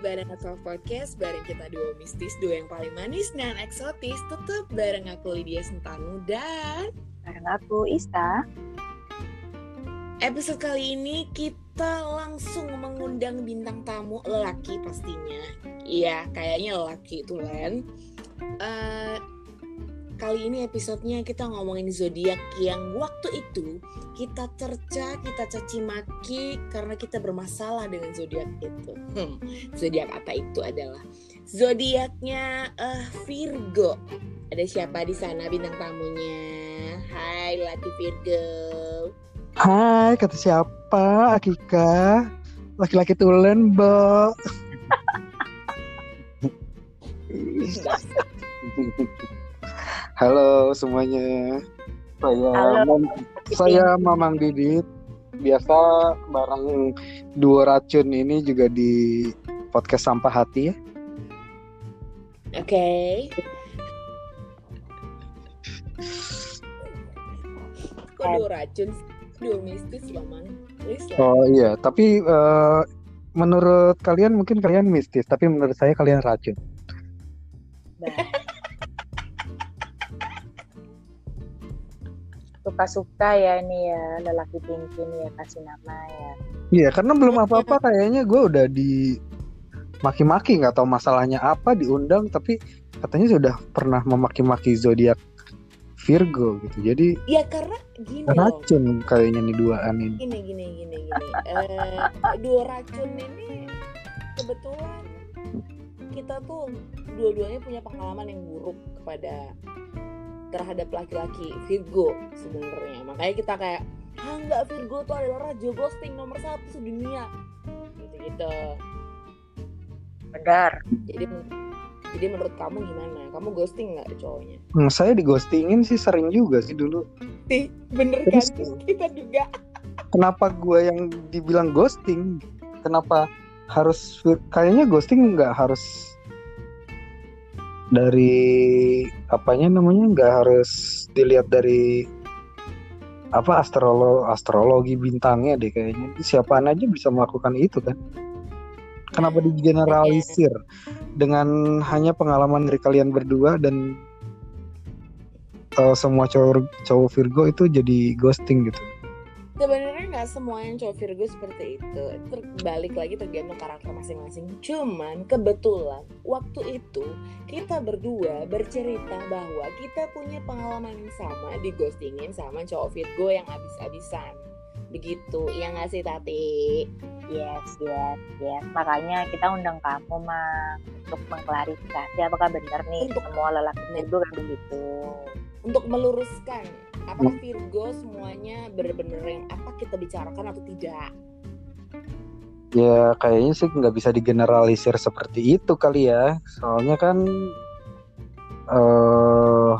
bareng Atau Podcast bareng kita duo mistis, duo yang paling manis dan eksotis Tetap bareng aku Lydia Sentanu dan Bareng aku Ista. Episode kali ini kita langsung mengundang bintang tamu lelaki pastinya. Iya kayaknya lelaki itu Len. Uh, Kali ini episodenya kita ngomongin zodiak yang waktu itu kita cerca, kita caci maki karena kita bermasalah dengan zodiak itu. Hmm, zodiak apa itu adalah zodiaknya uh, Virgo. Ada siapa di sana bintang tamunya? Hai Lati Virgo. Hai, kata siapa? Akika. Laki-laki tulen, Mbak. Halo semuanya. Saya Halo. Mam- saya Mamang Didit. Biasa bareng dua racun ini juga di podcast Sampah Hati ya. Oke. Kok dua racun? Dua mistis loh, Mang. Please lah. Oh iya, tapi eh, menurut kalian mungkin kalian mistis, tapi menurut saya kalian racun. Suka-suka ya ini ya lelaki tinggi nih ya kasih nama ya Iya, karena belum apa-apa kayaknya gue udah di maki-maki nggak tahu masalahnya apa diundang tapi katanya sudah pernah memaki-maki zodiak Virgo gitu. Jadi Ya karena gini loh. racun kayaknya nih duaan ini. Gini gini gini gini. Eh, dua racun ini kebetulan kita tuh dua-duanya punya pengalaman yang buruk kepada terhadap laki-laki Virgo sebenarnya. Makanya kita kayak ah enggak Virgo tuh adalah raja ghosting nomor satu sedunia. Gitu-gitu. benar Jadi jadi menurut kamu gimana? Kamu ghosting nggak cowoknya? Hmm, saya dighostingin sih sering juga sih dulu. Sih, bener kan? Terus- Kita juga. Kenapa gue yang dibilang ghosting? Kenapa harus kayaknya ghosting nggak harus dari apanya namanya nggak harus dilihat dari apa astrolo astrologi bintangnya deh kayaknya. Siapaan aja bisa melakukan itu kan? Kenapa digeneralisir dengan hanya pengalaman dari kalian berdua dan eh, semua cowok cowok Virgo itu jadi ghosting gitu? Sebenarnya nggak semua yang cowok Virgo seperti itu. Terbalik lagi tergantung karakter masing-masing. Cuman kebetulan waktu itu kita berdua bercerita bahwa kita punya pengalaman yang sama di ghostingin sama cowok Virgo yang abis-abisan. Begitu, ya nggak sih Tati? yes yes yes makanya kita undang kamu mah untuk mengklarifikasi apakah benar nih Untuk- semua lelaki Virgo kan begitu Untuk meluruskan apakah Virgo semuanya benar-benar yang apa kita bicarakan atau tidak? Ya kayaknya sih nggak bisa digeneralisir seperti itu kali ya. Soalnya kan eh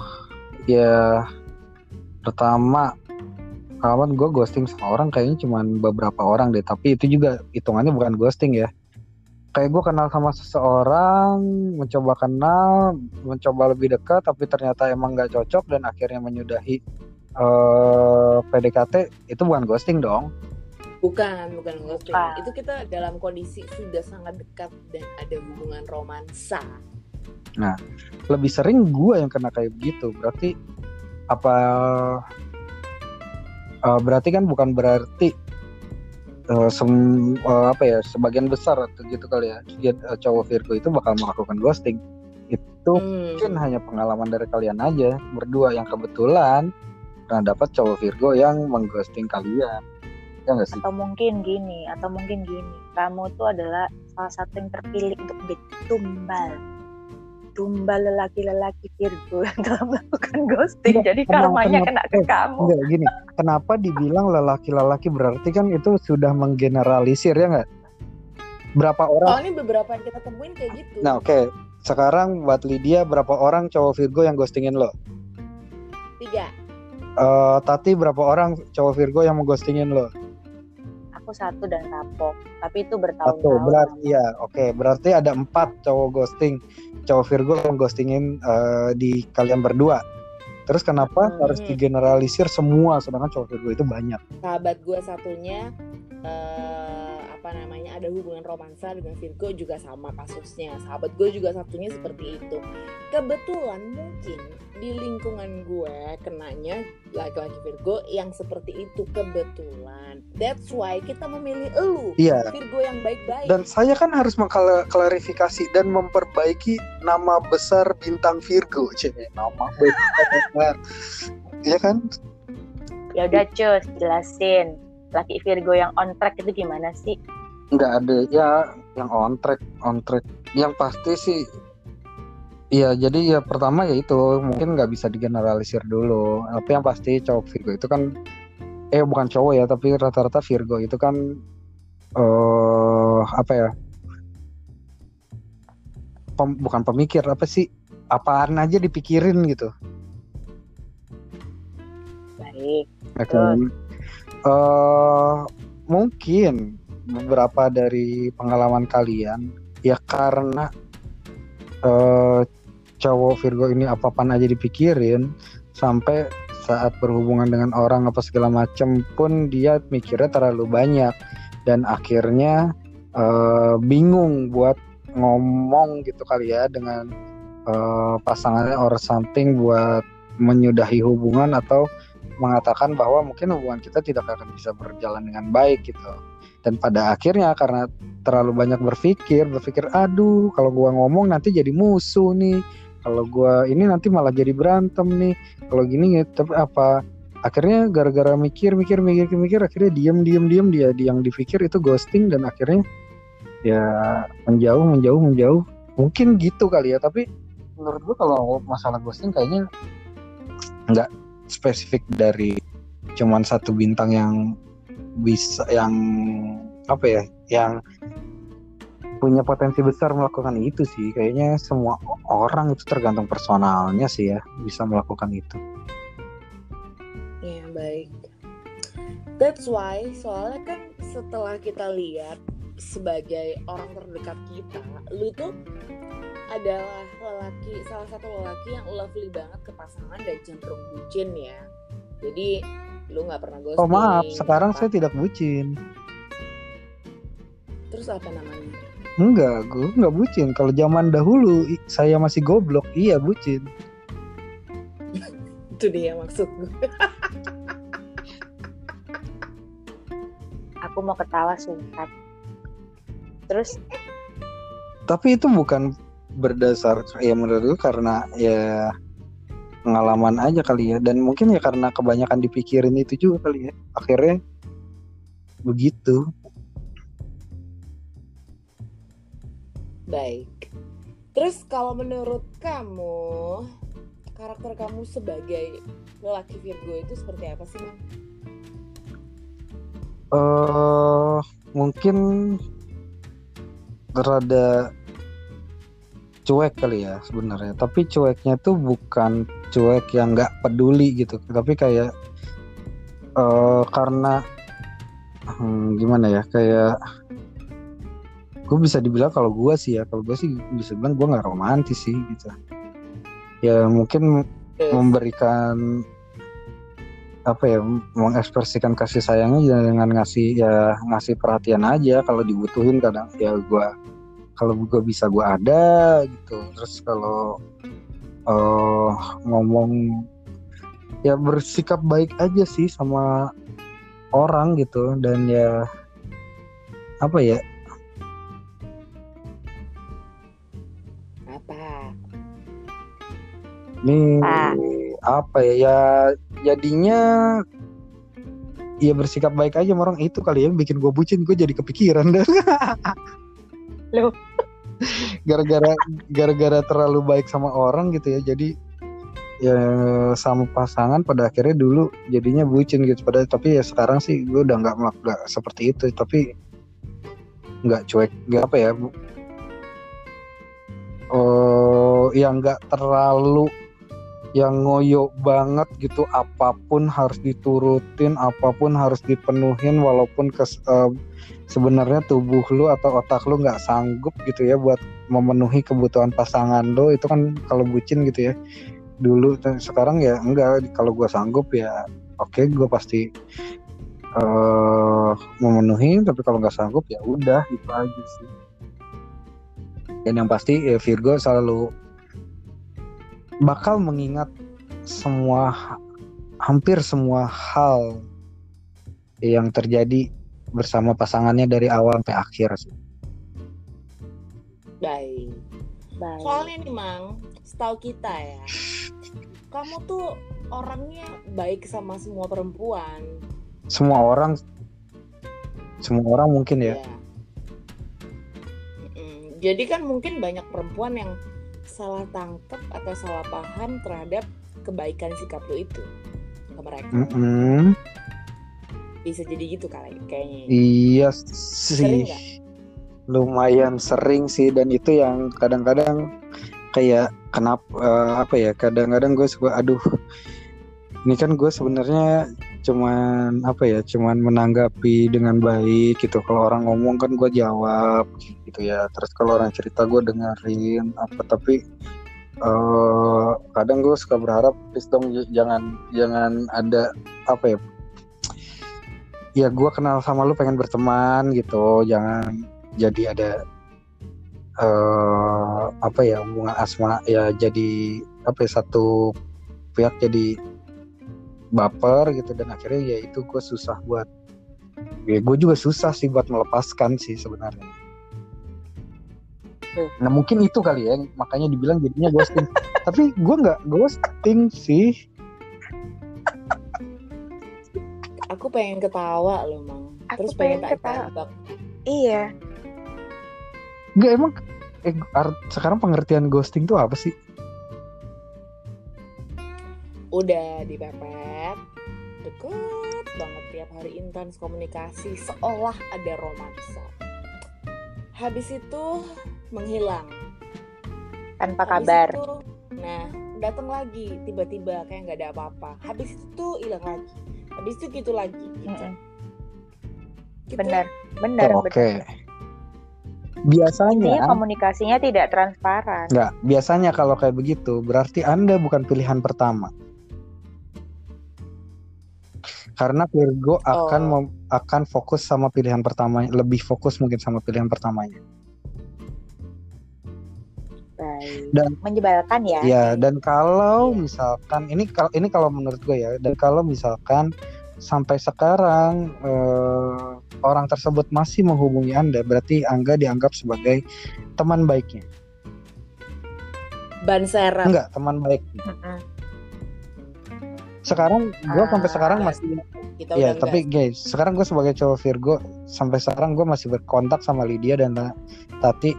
ya pertama kawan gue ghosting sama orang kayaknya cuma beberapa orang deh. Tapi itu juga hitungannya bukan ghosting ya. Kayak gue kenal sama seseorang, mencoba kenal, mencoba lebih dekat, tapi ternyata emang nggak cocok dan akhirnya menyudahi eh PDKT itu bukan ghosting dong. Bukan, bukan ghosting. Bukan. Itu kita dalam kondisi sudah sangat dekat dan ada hubungan romansa. lebih sering gue yang kena kayak begitu berarti apa eh, berarti kan bukan berarti eh, sem- eh, apa ya sebagian besar atau gitu kali ya eh, cowok Virgo itu bakal melakukan ghosting itu Hmm. mungkin hanya pengalaman dari kalian aja berdua yang kebetulan pernah dapat cowok Virgo yang mengghosting kalian. Ya nggak sih? Atau mungkin gini atau mungkin gini. Kamu tuh adalah salah satu yang terpilih untuk menjadi tumbal. Tumbal lelaki-lelaki Virgo yang telah melakukan ghosting. Enggak, jadi kenapa- karmanya kena kenapa- ke eh, kamu. Enggak gini. Kenapa dibilang lelaki-lelaki berarti kan itu sudah menggeneralisir ya nggak? Berapa orang Soalnya beberapa yang kita temuin kayak gitu. Nah oke, sekarang buat Lydia berapa orang cowok Virgo yang ghostingin lo? Tiga. Eh, Tati berapa orang cowok Virgo yang mau ghostingin lo? aku satu dan kapok tapi itu Satu, bertahun-tahun berarti ya oke, berarti ada empat cowok ghosting, cowok Virgo yang ghostingin eh, di kalian berdua. Terus kenapa Hmm. harus digeneralisir semua sedangkan cowok Virgo itu banyak? Sahabat gue satunya eh apa namanya ada hubungan romansa dengan Virgo juga sama kasusnya sahabat gue juga satunya seperti itu kebetulan mungkin di lingkungan gue kenanya laki-laki Virgo yang seperti itu kebetulan that's why kita memilih elu Iya. Virgo yang baik-baik Dan saya kan harus mengklarifikasi dan memperbaiki nama besar bintang Virgo, cek nama besar. Iya kan? Ya udah cus, jelasin. Laki Virgo yang on track itu gimana sih? Nggak ada ya yang on track on track yang pasti sih Iya, jadi ya pertama ya itu mungkin nggak bisa digeneralisir dulu. Tapi yang pasti cowok Virgo itu kan, eh bukan cowok ya, tapi rata-rata Virgo itu kan eh apa ya? Pem- bukan pemikir apa sih? Apaan aja dipikirin gitu. Baik. Oke. Eh, mungkin beberapa dari pengalaman kalian ya karena eh cowok Virgo ini apa-apaan aja dipikirin sampai saat berhubungan dengan orang apa segala macam pun dia mikirnya terlalu banyak dan akhirnya eh, bingung buat ngomong gitu kali ya dengan eh, pasangannya or something buat menyudahi hubungan atau mengatakan bahwa mungkin hubungan kita tidak akan bisa berjalan dengan baik gitu. Dan pada akhirnya karena terlalu banyak berpikir, berpikir aduh kalau gua ngomong nanti jadi musuh nih. Kalau gua ini nanti malah jadi berantem nih. Kalau gini tapi apa akhirnya gara-gara mikir mikir mikir mikir akhirnya diem diem diem dia yang dipikir itu ghosting dan akhirnya ya menjauh menjauh menjauh mungkin gitu kali ya tapi menurut gua kalau masalah ghosting kayaknya nggak spesifik dari cuman satu bintang yang bisa yang apa ya yang punya potensi besar melakukan itu sih kayaknya semua orang itu tergantung personalnya sih ya bisa melakukan itu Ya baik. That's why soalnya kan setelah kita lihat sebagai orang terdekat kita, lu tuh adalah lelaki salah satu lelaki yang lovely banget ke pasangan dan cenderung bucin ya. Jadi lu nggak pernah ghosting. oh maaf sekarang apa- saya tidak bucin Terus apa namanya? enggak gue nggak bucin kalau zaman dahulu saya masih goblok iya bucin Itu dia maksud gue. Aku mau ketawa singkat. Terus tapi itu bukan berdasar ya menurut gue karena ya pengalaman aja kali ya. Dan mungkin ya karena kebanyakan dipikirin itu juga kali ya. Akhirnya begitu. Baik. Terus kalau menurut kamu karakter kamu sebagai lelaki Virgo itu seperti apa sih, eh mungkin rada cuek kali ya sebenarnya. Tapi cueknya tuh bukan cuek yang nggak peduli gitu. Tapi kayak eh karena hmm, gimana ya kayak gue bisa dibilang kalau gue sih ya kalau gue sih bisa bilang gue nggak romantis sih gitu. Ya mungkin memberikan apa ya mengekspresikan kasih sayangnya dengan ngasih ya ngasih perhatian aja kalau dibutuhin kadang. Ya gua kalau gue bisa gua ada gitu terus kalau eh ngomong ya bersikap baik aja sih sama orang gitu dan ya apa ya Apa? ini Ah. apa ya ya jadinya ya bersikap baik aja sama orang itu kali ya yang bikin gue bucin gue jadi kepikiran dan Loh. Gara-gara gara-gara terlalu baik sama orang gitu ya. Jadi ya sama pasangan pada akhirnya dulu jadinya bucin gitu. Pada tapi ya sekarang sih gue udah nggak melakukan seperti itu. Tapi nggak cuek nggak apa ya bu- oh yang nggak terlalu yang ngoyo banget gitu apa pun harus diturutin apa pun harus dipenuhin walaupun kes, eh, sebenarnya tubuh lu atau otak lu nggak sanggup gitu ya buat memenuhi kebutuhan pasangan lu itu kan kalau bucin gitu ya. Dulu sekarang ya enggak kalau gua sanggup ya oke gue pasti eh memenuhi tapi kalau nggak sanggup ya udah gitu aja sih. Dan yang pasti ya Virgo selalu bakal mengingat semua hampir semua hal yang terjadi bersama pasangannya dari awal sampai akhir sih. Baik. Baik. Soalnya nih Mang, setahu kita ya, kamu tuh orangnya baik sama semua perempuan. Semua orang semua orang mungkin ya. Mm-mm. Jadi kan mungkin banyak perempuan yang salah tangkap atau salah paham terhadap kebaikan sikap lu itu ke mereka. Mm-mm. Bisa jadi gitu kali kayaknya. Iya Sering sih. Lumayan sering sih dan itu yang kadang-kadang kayak kenapa eh, apa ya kadang-kadang gue suka aduh ini kan gue sebenarnya cuman apa ya cuman menanggapi dengan baik gitu. Kalau orang ngomong kan gue jawab gitu ya. Terus kalau orang cerita gue dengerin apa tapi eh kadang gue suka berharap please dong jangan jangan ada apa ya ya gue kenal sama lu pengen berteman gitu. Jangan jadi ada eh apa ya hubungan asma ya jadi apa ya satu pihak jadi baper gitu dan akhirnya ya itu gue susah buat ya gue juga susah sih buat melepaskan sih sebenarnya nah mungkin itu kali ya makanya dibilang jadinya ghosting tapi gue nggak ghosting sih Aku pengen ketawa loh Mang. Aku Terus pengen, pengen tak ketawa. Iya. nggak emang eh, art- sekarang pengertian ghosting tuh apa sih Udah dipepet, deket banget tiap hari intens komunikasi seolah ada romansa. Habis itu menghilang. Tanpa Habis kabar. itu, nah datang lagi tiba-tiba kayak nggak ada apa-apa. Habis itu hilang lagi. Habis itu gitu lagi. Gitu. Mm-mm. Gitu. Benar, benar, oke benar. biasanya Intinya komunikasinya tidak transparan. Nggak, biasanya kalau kayak begitu berarti Anda bukan pilihan pertama. Karena Virgo akan Oh. mem- akan fokus sama pilihan pertamanya, lebih fokus mungkin sama pilihan pertamanya. Baik. Dan- menyebalkan ya. Ya, dan kalau Iya. misalkan ini kalau ini kalau menurut gue ya, dan kalau misalkan sampai sekarang eh, orang tersebut masih menghubungi Anda, berarti Angga dianggap sebagai teman baiknya. Ban. Enggak, teman baiknya. Mm-mm. Sekarang gue Ah, sampai sekarang iya. masih Kita Ya, tapi enggak. guys, sekarang gue sebagai cowok Virgo, sampai sekarang gue masih berkontak sama Lydia dan Ta- Tati.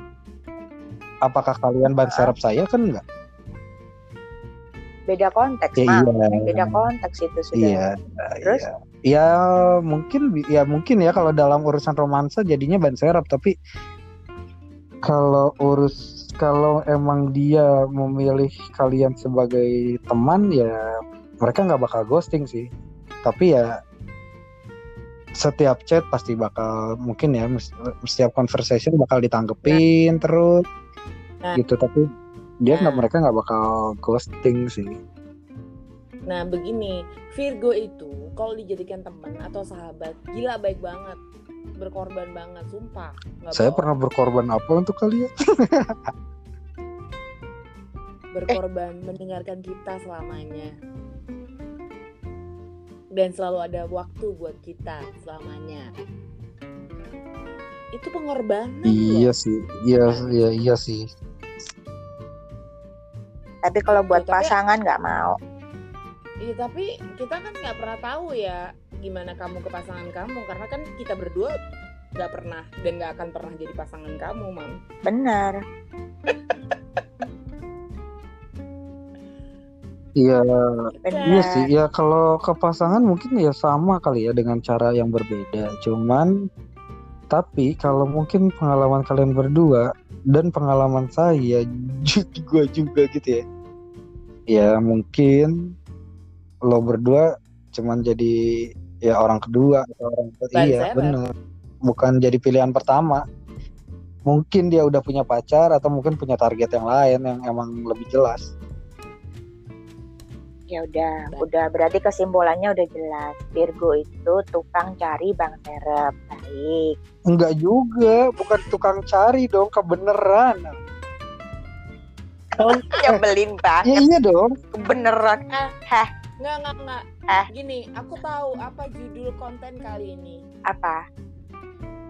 Apakah kalian ban serap saya kan enggak? Beda konteks, Ya, iya. Beda konteks itu sudah. Iya. Terus? iya. Ya mungkin ya mungkin ya kalau dalam urusan romansa jadinya ban serap, tapi kalau urus kalau emang dia memilih kalian sebagai teman ya mereka nggak bakal ghosting sih. Tapi ya setiap chat pasti bakal mungkin ya setiap conversation bakal ditanggepin terus Nah. gitu tapi dia nggak Nah. mereka nggak bakal ghosting sih Nah begini, Virgo itu kalau dijadikan teman atau sahabat, gila baik banget, berkorban banget, sumpah. Nggak saya pernah berkorban apa untuk kalian berkorban mendengarkan kita selamanya. Dan selalu ada waktu buat kita selamanya. Itu pengorbanan iya loh. sih iya iya iya sih Tapi kalau buat tapi- pasangan nggak mau. Iya tapi kita kan nggak pernah tahu ya gimana kamu ke pasangan kamu karena kan kita berdua nggak pernah dan nggak akan pernah jadi pasangan kamu, mam. Benar. iya Benar. iya sih ya kalau ke pasangan mungkin ya sama kali ya dengan cara yang berbeda. Cuman tapi kalau mungkin pengalaman kalian berdua dan pengalaman saya juga juga gitu ya. Ya mungkin lo berdua cuman jadi ya orang kedua atau orang Ban iya bener. Bukan jadi pilihan pertama. Mungkin dia udah punya pacar atau mungkin punya target yang lain yang emang lebih jelas Ya udah, Baik. udah berarti kesimpulannya udah jelas. Virgo itu tukang cari bang serep. Baik. Enggak juga, bukan tukang cari dong, kebenaran. Oh, Nyebelin Ya banget. iya dong. Beneran. Ah. Hah, Nggak, nggak, nggak. Ah. Gini, aku tahu apa judul konten kali ini. apa?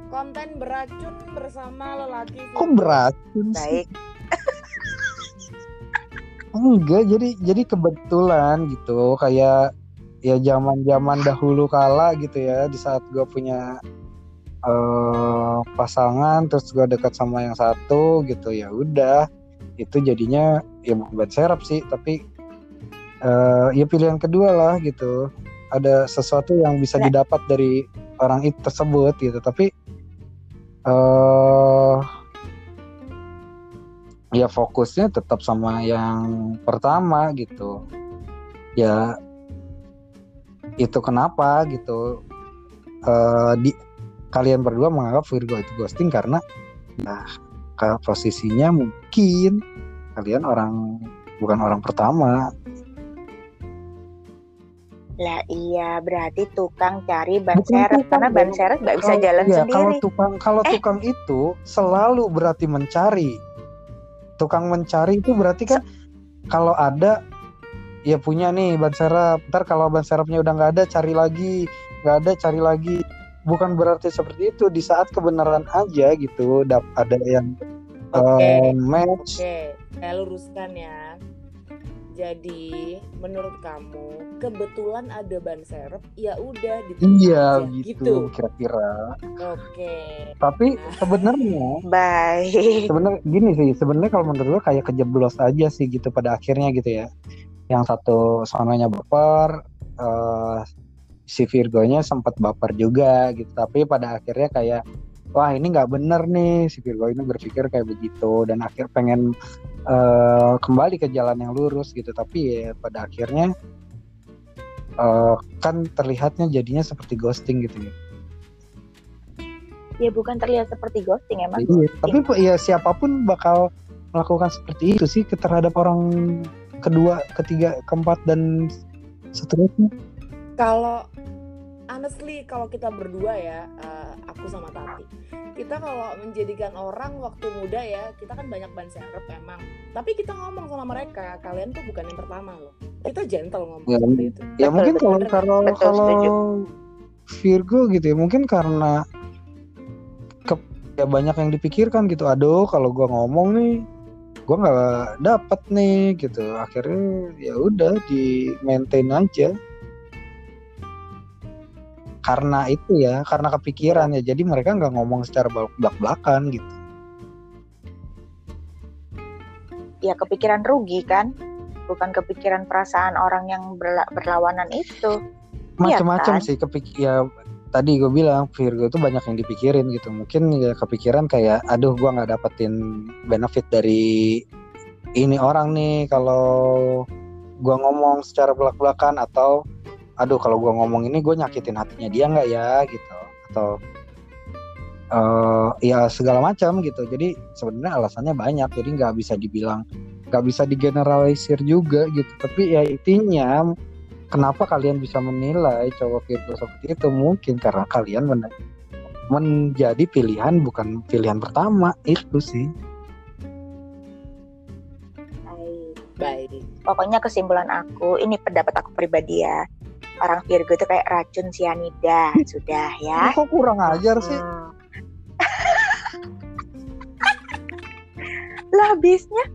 Konten beracun bersama lelaki. Kok beracun sih? Baik. Enggak, jadi jadi kebetulan gitu, kayak ya zaman-zaman dahulu kala gitu ya, di saat gue punya eh pasangan, terus gue dekat sama yang satu gitu ya udah, itu jadinya ya bukan serap sih, tapi eh ya pilihan kedua lah gitu. Ada sesuatu yang bisa Nah. didapat dari orang itu tersebut gitu, tapi eh ya fokusnya tetap sama yang pertama gitu ya itu kenapa gitu Eh di kalian berdua menganggap Virgo itu ghosting karena nah ke posisinya mungkin kalian orang bukan orang pertama Lah iya, berarti tukang cari ban Bukan serep tukang karena ban serep nggak bisa jalan iya, sendiri. kalau tukang kalau Eh. tukang itu selalu berarti mencari tukang mencari itu berarti kan kalau ada ya punya nih ban serep ntar kalau ban serepnya udah nggak ada cari lagi. Nggak ada cari lagi. Bukan berarti seperti itu. Di saat kebenaran aja gitu ada yang Oke. eh, match. Oke, saya luruskan ya. Jadi, menurut kamu kebetulan ada ban serep, ya udah iya aja, gitu kira-kira. Oke. tapi sebenarnya Baik. sebenarnya gini sih sebenarnya kalau menurut gue kayak kejeblos aja sih gitu pada akhirnya gitu ya. Yang satu sononya baper eh, si Virgonya sempat baper juga gitu. Tapi pada akhirnya kayak wah ini nggak bener nih si Virgo ini berpikir kayak begitu dan akhir pengen eh, kembali ke jalan yang lurus gitu tapi ya pada akhirnya eh, kan terlihatnya jadinya seperti ghosting gitu ya Ya bukan terlihat seperti ghosting emang. Iya, tapi ya siapa pun bakal melakukan seperti itu sih terhadap orang kedua, ketiga, keempat dan seterusnya. Kalau honestly kalau kita berdua ya, eh, aku sama Tati, kita kalau menjadikan orang waktu muda ya, kita kan banyak ban serep emang. Tapi kita ngomong sama mereka, kalian tuh bukan yang pertama loh. Kita gentle ngomong Ya, seperti itu. Ya Betul, mungkin kalau kalau kalau. Virgo gitu ya, mungkin karena ke, ya banyak yang dipikirkan gitu. Aduh, kalau gua ngomong nih, gua nggak dapet nih gitu. Akhirnya ya udah di maintain aja. Karena itu ya, karena kepikiran ya. Jadi mereka nggak ngomong secara belak-belakan gitu. Ya kepikiran rugi kan? Bukan kepikiran perasaan orang yang berla- berlawanan itu. Iya macam-macam kan? sih kepik ya tadi gue bilang Virgo itu banyak yang dipikirin gitu mungkin ya kepikiran kayak aduh gue nggak dapetin benefit dari ini orang nih kalau gue ngomong secara belak-belakan atau aduh kalau gue ngomong ini gue nyakitin hatinya dia nggak ya? Gitu. Atau eh ya segala macam gitu. Jadi sebenarnya alasannya banyak. Jadi nggak bisa dibilang nggak bisa digeneralisir juga gitu. Tapi ya intinya kenapa kalian bisa menilai cowok Virgo seperti itu? Mungkin karena kalian men- menjadi pilihan bukan pilihan pertama. Itu sih. Baik. Baik. Pokoknya kesimpulan aku, ini pendapat aku pribadi ya. Orang Virgo itu kayak racun sianida, sudah ya. kok kurang ajar sih Hmm. lah habisnya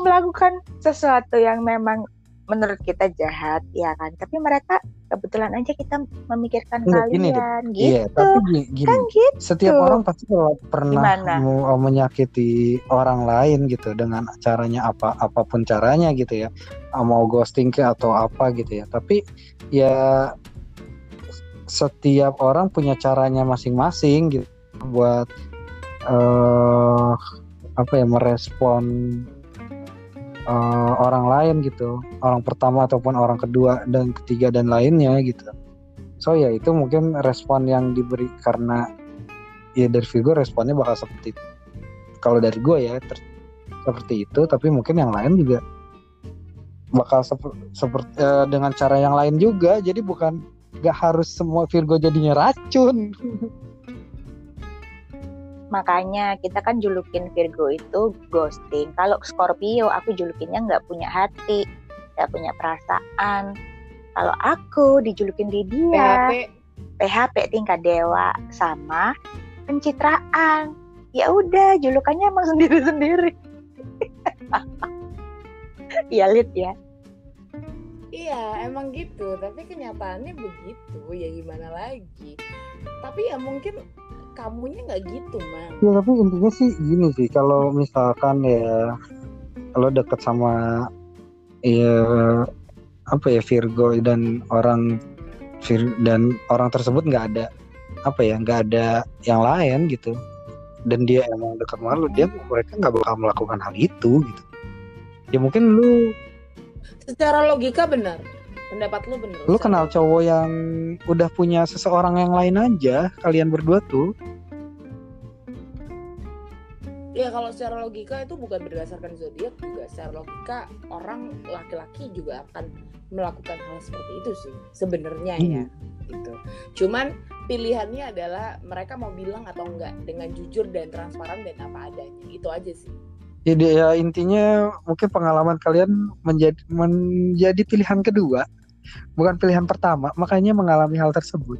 melakukan sesuatu yang memang menurut kita jahat ya kan? Tapi mereka kebetulan aja kita memikirkan Enggak, gini kalian iya gitu tapi gi- gini. Kan gitu. Setiap orang pasti pernah Gimana? mau menyakiti orang lain gitu dengan caranya apa apa pun caranya gitu ya. Mau ghosting ke atau apa gitu ya. Tapi ya setiap orang punya caranya masing-masing gitu buat eh apa ya merespon eh, orang lain gitu. Orang pertama ataupun orang kedua dan ketiga dan lainnya gitu. So ya itu mungkin respon yang diberi karena ya dari Virgo responnya bakal seperti itu. Kalau dari gue ya seperti itu tapi mungkin yang lain juga bakal seperti eh, dengan cara yang lain juga. Jadi bukan gak harus semua Virgo jadinya racun makanya kita kan julukin Virgo itu ghosting kalau Scorpio aku julukinnya nggak punya hati nggak punya perasaan kalau aku dijulukin Lydia PHP PHP tingkat dewa sama pencitraan ya udah julukannya emang sendiri sendiri Iya Lid ya Iya, emang gitu. Tapi kenyataannya begitu. Ya gimana lagi? Tapi ya mungkin kamunya nggak gitu, man. ya tapi intinya sih gini sih kalau misalkan ya kalau deket sama ya apa ya Virgo dan orang Vir dan orang tersebut nggak ada apa ya nggak ada yang lain gitu dan dia emang dekat malu dia mereka nggak bakal melakukan hal itu gitu ya mungkin lu Secara logika benar. Pendapat lu benar. lu kenal cowok yang udah punya seseorang yang lain aja kalian berdua tuh Ya kalau secara logika itu bukan berdasarkan zodiak juga secara logika orang laki-laki juga akan melakukan hal seperti itu sih sebenarnya ya gitu. Cuman pilihannya adalah mereka mau bilang atau enggak dengan jujur dan transparan dan apa adanya. Itu aja sih. Jadi ya intinya mungkin pengalaman kalian menjadi menjadi pilihan kedua, bukan pilihan pertama, makanya mengalami hal tersebut.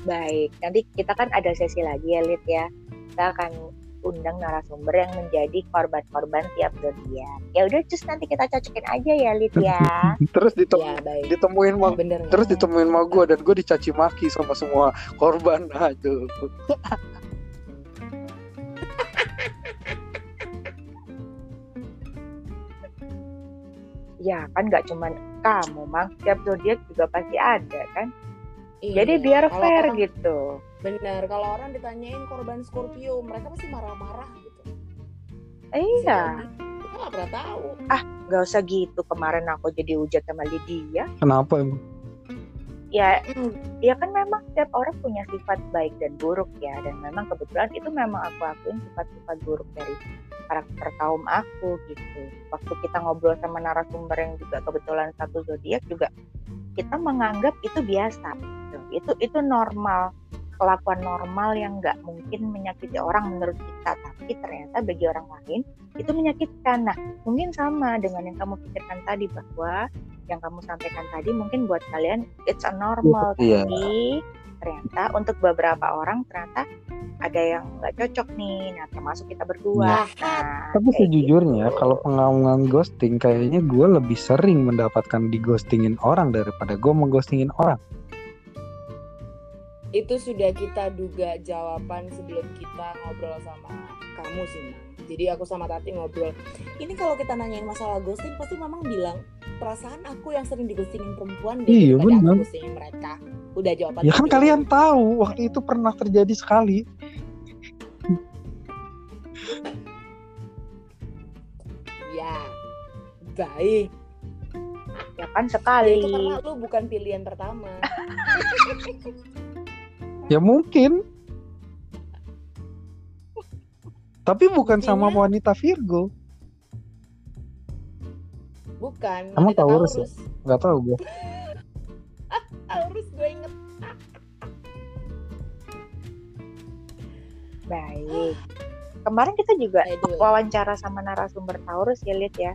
baik nanti kita kan ada sesi lagi ya Lid ya kita akan undang narasumber yang menjadi korban-korban tiap zodiak ya udah cus nanti kita cocokin aja ya Lid ya Terus ditem- Ya baik. ditemuin mau Bener. terus ditemuin mau gue dan gue dicaci maki sama semua korban aduh. ya kan nggak cuman kamu mang tiap zodiak juga pasti ada kan Iya. jadi biar Kalau fair orang- gitu Bener. Kalau orang ditanyain korban Scorpio, mereka pasti marah-marah gitu. iya. Kita nggak pernah tahu. nggak usah gitu kemarin aku jadi hujat sama Lydia Kenapa emang? Ya Hmm, ya kan memang setiap orang punya sifat baik dan buruk ya dan memang kebetulan itu memang aku akuin sifat-sifat buruk dari karakter kaum aku gitu. Waktu kita ngobrol sama narasumber yang juga kebetulan satu zodiak juga kita menganggap itu biasa gitu. itu itu normal kelakuan normal yang nggak mungkin menyakiti orang menurut kita. Tapi ternyata bagi orang lain itu menyakitkan. Nah mungkin sama dengan yang kamu pikirkan tadi bahwa yang kamu sampaikan tadi mungkin buat kalian it's a normal Iya. tapi ternyata untuk beberapa orang ternyata ada yang nggak cocok nih nah termasuk kita berdua Nah, nah Tapi sejujurnya gitu. kalau pengalaman ghosting kayaknya gue lebih sering mendapatkan di ghostingin orang daripada gue mengghostingin orang. itu sudah kita duga jawaban sebelum kita ngobrol sama kamu sih, Mang. Jadi aku sama Tati ngobrol. Ini kalau kita nanyain masalah ghosting, pasti Mamang bilang perasaan aku yang sering dighostingin perempuan deh Iya, daripada benar. aku ghostingin mereka. Udah jawaban. Ya kan kedua. kalian tahu waktu itu pernah terjadi sekali. Ya, baik. ya kan Ya, sekali itu karena lu bukan pilihan pertama. Ya mungkin. Tapi bukan sama Buktinya- wanita Virgo. Bukan. Emang wanita Taurus ya? Taurus. Nggak tahu gue. Taurus gue inget. baik kemarin kita juga wawancara sama narasumber Taurus ya lihat ya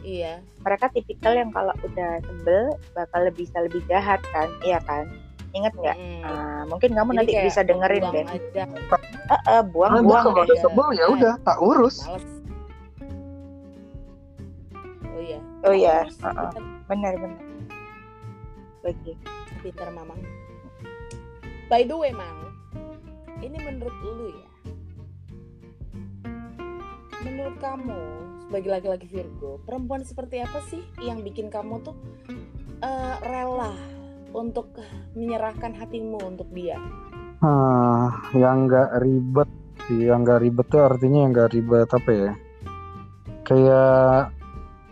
Iya. mereka tipikal yang kalau udah sebel bakal lebih bisa lebih jahat kan iya kan inget nggak Mm. Ah, mungkin kamu Jadi nanti kayak bisa dengerin deh. Eh, eh, buang Anda buang kalau udah sebel ya udah tak urus. Males. Oh iya. oh iya Taurus, Heeh. benar benar Oke. Pintar mamang. By the way, Mang. Ini menurut lu ya. Menurut kamu sebagai laki-laki Virgo, perempuan seperti apa sih yang bikin kamu tuh eh, rela untuk menyerahkan hatimu untuk dia? Ah, yang nggak ribet yang nggak ribet tuh artinya yang nggak ribet apa ya? Kayak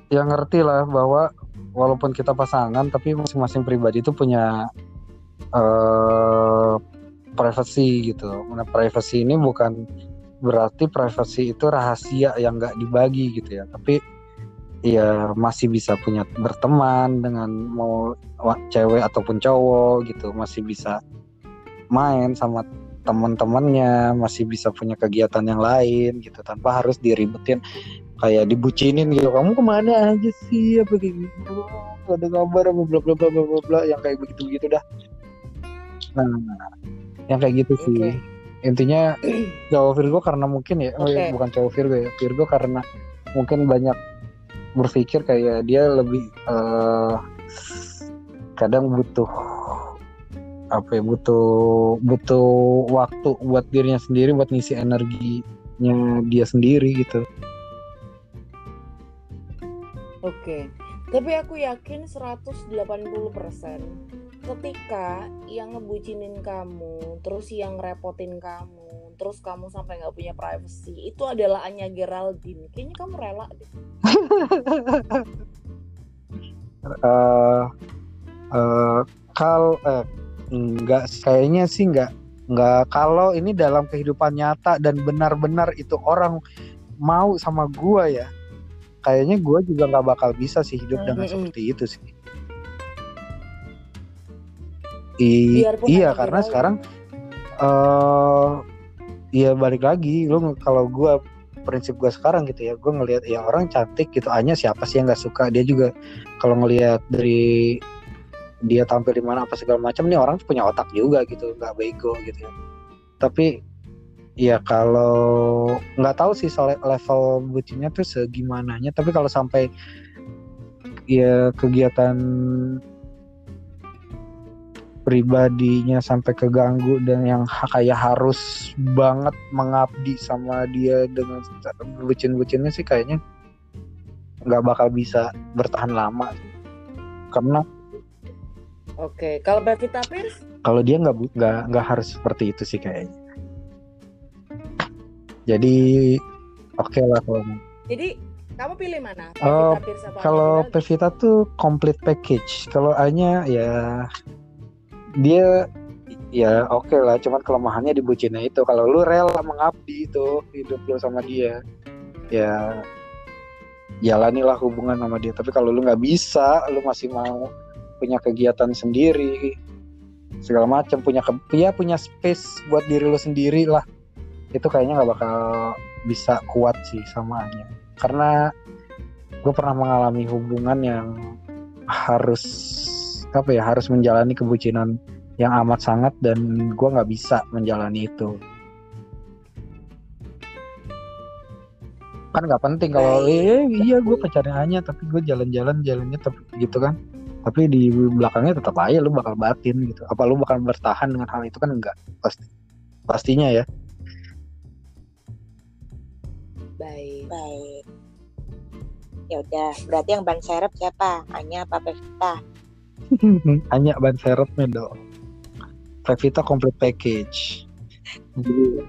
yang ngerti lah bahwa walaupun kita pasangan, tapi masing-masing pribadi itu punya eh privacy gitu. Nah, privacy ini bukan berarti privasi itu rahasia yang nggak dibagi gitu ya tapi ya masih bisa punya berteman dengan mau cewek ataupun cowok gitu masih bisa main sama teman-temannya masih bisa punya kegiatan yang lain gitu tanpa harus diribetin kayak dibucinin gitu kamu ke mana aja sih apa kayak gitu Gak ada kabar apa bla bla bla bla bla yang kayak begitu begitu dah nah yang kayak gitu sih Oke. intinya cowok Virgo karena mungkin ya oh ya, Oke. bukan cowok Virgo ya Virgo karena mungkin banyak berpikir kayak dia lebih eh, kadang butuh apa ya butuh butuh waktu buat dirinya sendiri buat ngisi energinya dia sendiri gitu Oke, tapi aku yakin 180% ketika yang ngebucinin kamu, terus yang repotin kamu, terus kamu sampai nggak punya privacy, itu adalah Anya Geraldine. Kayaknya kamu rela deh. eh eh kal eh enggak kayaknya sih enggak enggak kalau ini dalam kehidupan nyata dan benar-benar itu orang mau sama gua ya kayaknya gua juga nggak bakal bisa sih hidup dengan Mm-mm. seperti itu sih I- Biarpun iya karena viral. sekarang eh iya balik lagi lu kalau gua prinsip gua sekarang gitu ya gua ngelihat ya orang cantik gitu hanya siapa sih yang nggak suka dia juga kalau ngelihat dari dia tampil di mana apa segala macam nih orang punya otak juga gitu nggak bego gitu ya. Tapi ya kalau nggak tahu sih level bucinnya tuh segimananya tapi kalau sampai ya kegiatan pribadinya sampai keganggu dan yang kayak harus banget mengabdi sama dia dengan bucin-bucinnya sih kayaknya nggak bakal bisa bertahan lama karena Oke, kalau Pevita Pierce, kalau dia nggak nggak nggak harus seperti itu sih kayaknya. Jadi oke lah kalau jadi kamu pilih mana? Oh, Anya kalau? Pevita tuh complete package. Kalau Anya ya dia ya oke lah. Cuman kelemahannya di bucinnya itu. Kalau lu rela mengabdi itu hidup lu sama dia ya jalanilah hubungan sama dia. Tapi kalau lu nggak bisa lu masih mau punya kegiatan sendiri segala macam punya ke, ya punya space buat diri lu sendiri lah. Itu kayaknya nggak bakal bisa kuat sih sama Anya. Karena gue pernah mengalami hubungan yang harus apa ya harus menjalani kebucinan yang amat sangat dan gue nggak bisa menjalani itu. Kan nggak penting kalau eh, iya gue pacarnya Anya tapi gue jalan-jalan jalannya tetap gitu kan tapi di belakangnya tetap aja lu bakal batin gitu apa lu bakal bertahan dengan hal itu kan enggak pasti pastinya ya Baik. Baik. Ya udah, berarti yang ban serep siapa? Anya apa Pevita? Anya ban serepnya dong Revita complete package Jadi-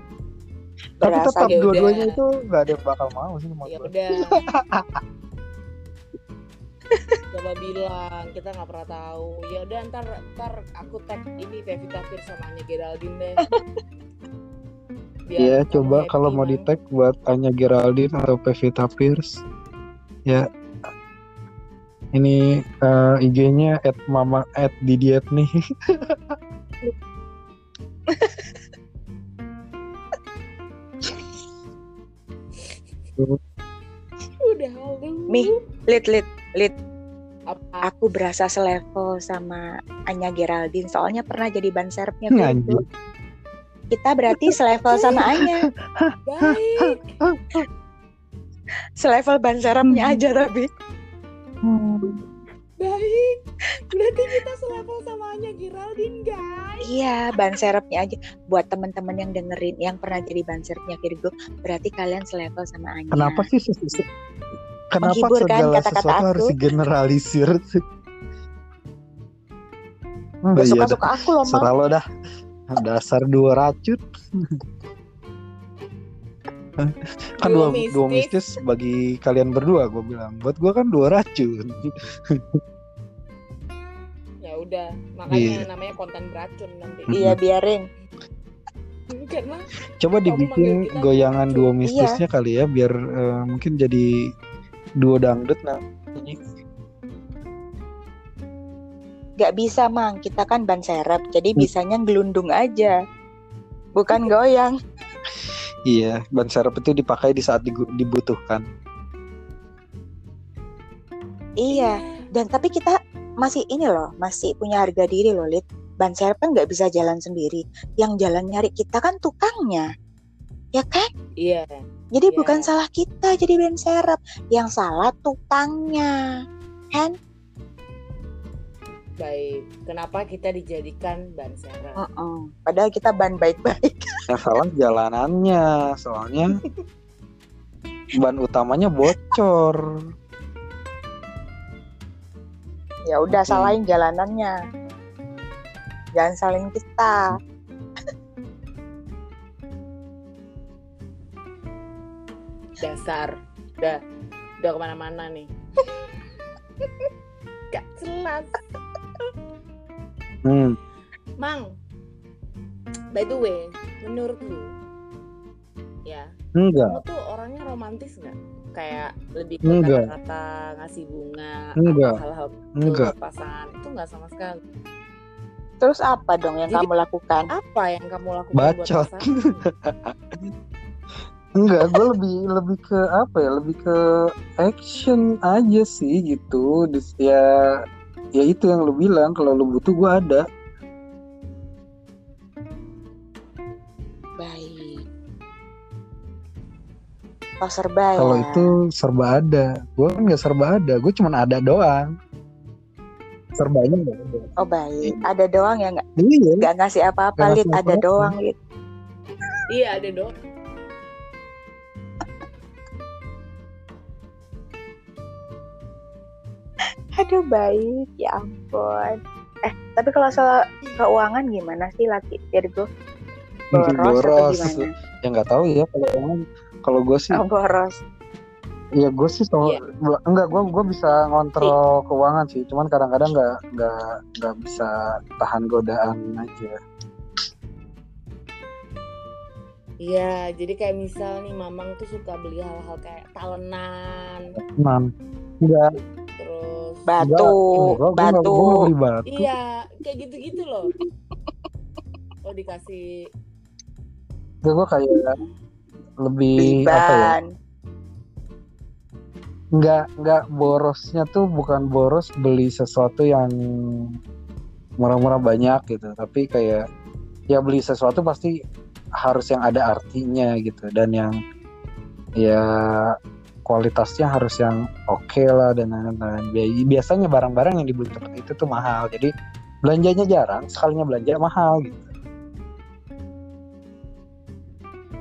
tapi Berasa tetap ya dua-duanya itu nggak ada yang bakal mau sih sama Ya udah. Coba bilang, kita nggak pernah tahu. Ya udah ntar ntar aku tag ini Pevita Pierce sama Anya Geraldine deh. Biar Iya coba happy, kalau mau Mang. di tag buat Anya Geraldine atau Pevita Pierce ya ini eh, IG-nya at mama at didiet nih Udah halu. Mi, Lit, lit, Apa? Aku berasa selevel sama Anya Geraldine. Soalnya pernah jadi ban serepnya Virgo. Anjing. Kita berarti selevel sama Anya. Baik. Selevel ban serepnya aja tapi. Baik. Berarti kita selevel sama Anya Geraldine, guys. Iya, ban serepnya aja. Buat teman-teman yang dengerin, yang pernah jadi ban serepnya Virgo, berarti kalian selevel sama Anya. kenapa sih kenapa Menghibur kan segala kata-kata sesuatu harus aku? digeneralisir sih Oh, Gak iya dah. suka-suka aku loh. Serah lo dah dasar dua racun kan dua, dua mistis. mistis bagi kalian berdua gue bilang buat gue kan dua racun Ya udah, makanya Iya. namanya konten beracun nanti. Iya, biarin. Coba dibikin goyangan lucu. duo mistisnya kali ya biar eh, mungkin jadi duo dangdut nah. Gak bisa mang, kita kan ban serep, jadi bisanya gelundung aja, bukan goyang. Iya, ban serep itu dipakai di saat dibutuhkan. Iya, dan tapi kita masih ini loh, masih punya harga diri loh, Lid. Ban serep kan nggak bisa jalan sendiri. Yang jalan nyari kita kan tukangnya, ya kan? iya Jadi Iya. bukan salah kita jadi ban serep, yang salah tukangnya, kan? baik kenapa kita dijadikan ban serep Mm-mm. Padahal kita ban baik-baik. Yang salah jalanannya, soalnya ban utamanya bocor. Ya udah Oke. salahin jalanannya. Jangan salin kita. Dasar. Udah udah ke mana-mana nih. Gak jelas. Hmm, mang by the way menurut lu ya enggak, kamu tuh orangnya romantis nggak? Kayak lebih ke kata-kata ngasih bunga Enggak. hal-hal enggak. buat pasangan itu nggak sama sekali. Terus apa dong yang Jadi- kamu lakukan? apa yang kamu lakukan buat Bacot. pasangan Enggak, gue lebih lebih ke apa ya? Lebih ke action aja sih gitu. Ya ya itu yang lu bilang kalau lu butuh gue ada. Baik. Oh serba ya. Kalau itu serba ada. Gue kan nggak serba ada. Gue cuma ada doang. Serbanya nggak ada. Oh baik. Ada doang ya nggak Iya. nggak ngasih apa-apa Lid. Ada doang Lid. iya ada dong Aduh baik. Ya ampun. Eh tapi kalau soal keuangan gimana sih laki Virgo? Boros, atau Boros. gimana? Ya nggak tahu ya kalau kalau gue sih Oh boros. Iya gue sih so, Iya. enggak gue gue bisa ngontrol keuangan sih, cuman kadang-kadang nggak nggak nggak bisa tahan godaan aja. Iya, jadi kayak misal nih Mamang tuh suka beli hal-hal kayak talenan, Enam. Enggak, Batu, enggak, gue nggak batu. gue nggak batu. iya, kayak gitu-gitu loh. Oh dikasih Enggak gue kayak lebih Beli apa ya? ban. Enggak enggak borosnya tuh bukan boros beli sesuatu yang murah-murah banyak gitu, tapi kayak ya beli sesuatu pasti harus yang ada artinya gitu dan yang ya kualitasnya harus yang oke lah dan lain-lain. Bi- Biasanya barang-barang yang dibeli seperti itu tuh mahal. Jadi belanjanya jarang, sekalinya belanja mahal gitu.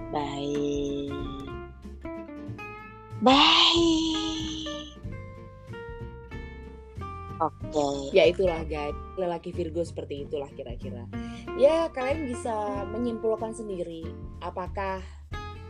Baik. Baik. Oke. ya itulah guys lelaki Virgo seperti itulah kira-kira ya kalian bisa menyimpulkan sendiri apakah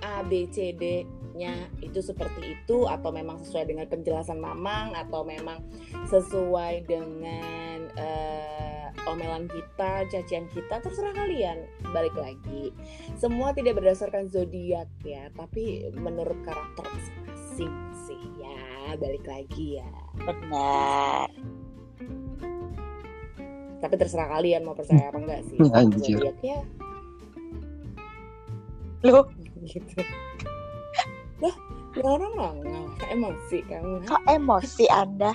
A B C D nya itu seperti itu atau memang sesuai dengan penjelasan Mamang atau memang sesuai dengan eh, omelan kita cacian kita terserah kalian. Balik lagi. Semua tidak berdasarkan zodiak ya tapi menurut karakter masing-masing sih ya. Balik lagi ya. Benar. tapi terserah kalian mau percaya apa enggak sih. Zodiaknya Loh, gitu lah ya orang nggak emosi kamu kok emosi Anda?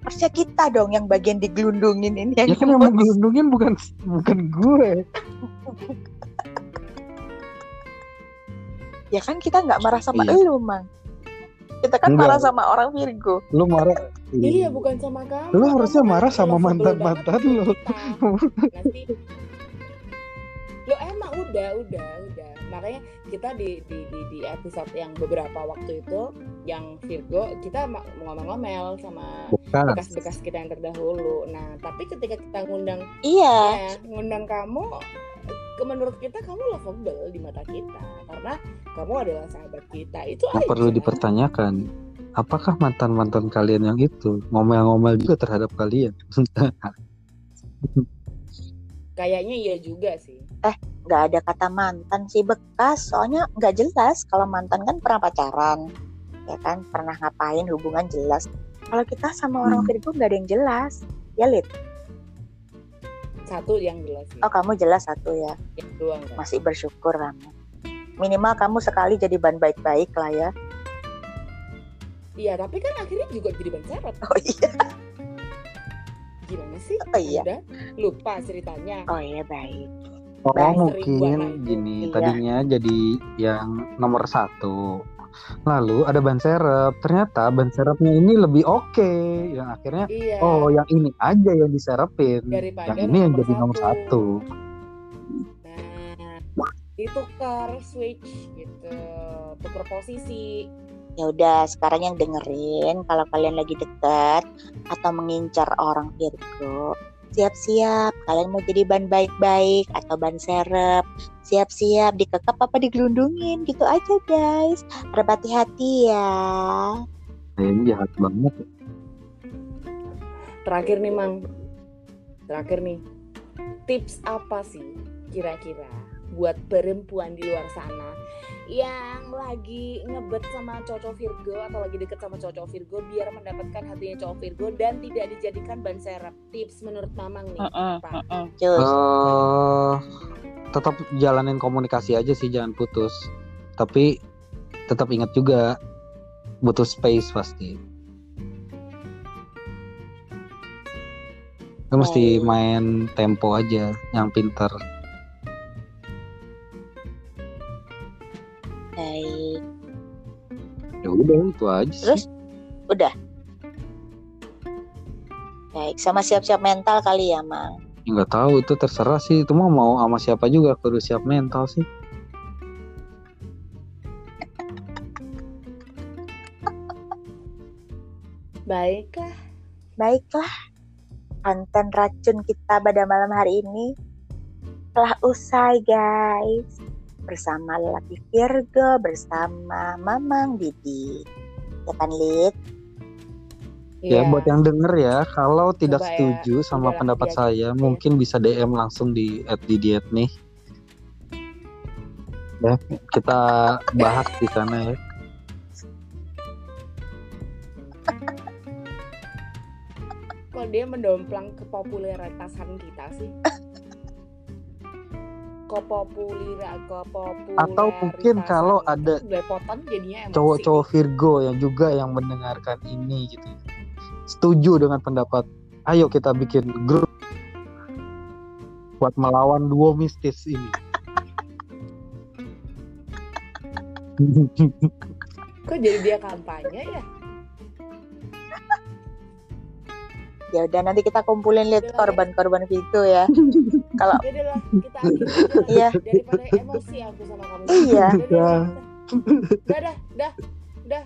Harusnya kita dong yang bagian digelundungin ini yang Ya kan yang mau emosi. gelundungin bukan bukan gue. Ya kan kita nggak marah sama Iya. elu, Mang. Kita kan Enggak. marah sama orang Virgo. Lu marah. iya bukan sama kamu Lu harusnya marah sama mantan-mantan banget lu. nanti lo emang udah udah udah makanya kita di, di di di episode yang beberapa waktu itu yang Virgo kita ngomel-ngomel sama bekas-bekas kita yang terdahulu. Nah tapi ketika kita ngundang Iya. ya ngundang kamu ke menurut kita kamu lovable di mata kita. Karena kamu adalah sahabat kita. Itu aja perlu dipertanyakan, apakah mantan-mantan kalian yang itu ngomel-ngomel juga terhadap kalian? kayaknya iya juga sih. Nggak ada kata mantan sih bekas. Soalnya nggak jelas kalau mantan kan pernah pacaran ya kan? Pernah ngapain hubungan jelas. Kalau kita sama orang Hmm. Virgo nggak ada yang jelas. Ya Lid? Satu yang jelas oh ya. kamu jelas satu ya? Yang kan. masih bersyukur kamu minimal kamu sekali jadi ban baik-baik lah ya. Iya, tapi kan akhirnya juga jadi ban serep. oh iya Gimana sih? Oh, iya. Anda lupa ceritanya. oh iya baik Oh Baik, mungkin gini Iya. tadinya jadi yang nomor satu. Lalu ada ban serep. Ternyata ban serepnya ini lebih oke. Yang akhirnya Iya. oh yang ini aja yang diserepin. Daripada yang ini yang jadi nomor satu. satu. Nah, ditukar switch gitu, tukar posisi. Ya udah sekarang yang dengerin kalau kalian lagi deket atau mengincar orang Virgo siap-siap kalian mau jadi ban baik-baik atau ban serep siap-siap dikekap apa digelundungin gitu aja guys harap hati-hati ya Ini jahat banget. Terakhir nih, Mang. Terakhir nih. Tips apa sih kira-kira buat perempuan di luar sana yang lagi ngebet sama cowok Virgo atau lagi deket sama cowok Virgo biar mendapatkan hatinya cowok Virgo dan tidak dijadikan ban serep. Tips menurut Mamang nih. apa? Cus eh tetap jalanin komunikasi aja sih jangan putus. Tapi tetap ingat juga butuh space pasti. Lu mesti Baik. main tempo aja yang pinter. Udah itu aja sih. terus udah baik sama siap-siap mental kali ya mang nggak tahu itu terserah sih. Itu mah mau sama siapa juga kudu siap mental sih. Baiklah. Baiklah, konten racun kita pada malam hari ini telah usai guys. Bersama lelaki Virgo, bersama Mamang Didi. Ya kan, Lid? Ya Iya. buat yang denger ya, kalau tidak Coba ya, setuju sama udahlah, pendapat saya, gitu. mungkin bisa DM langsung di @didiet nih. Ya, kita bahas di sana ya. Kok dia mendomplang kepopuleritasan kita sih? Kepopulira, kepopularitas. Atau mungkin kalau ada belepotan jadinya emosi. Cowok-cowok Virgo yang juga yang mendengarkan ini gitu. Setuju dengan pendapat, ayo kita bikin grup buat melawan duo mistis ini. Kok jadi dia kampanye ya? Ya udah nanti kita kumpulin Lid Udah, korban-korban Virgo ya. Kalau Ya. Iya. Daripada emosi aku sama kamu. Iya. Udah, udah, udah, udah, udah, udah.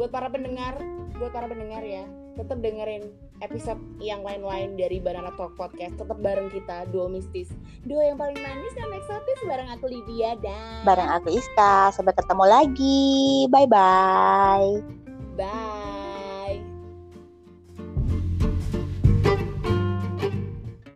Buat para pendengar, buat para pendengar ya, tetap dengerin episode yang lain-lain dari Banana Talk Podcast. Tetap bareng kita, duo mistis. Duo yang paling manis dan eksotis bareng aku Lydia dan... bareng aku Iska, sampai ketemu lagi. Bye bye. Bye.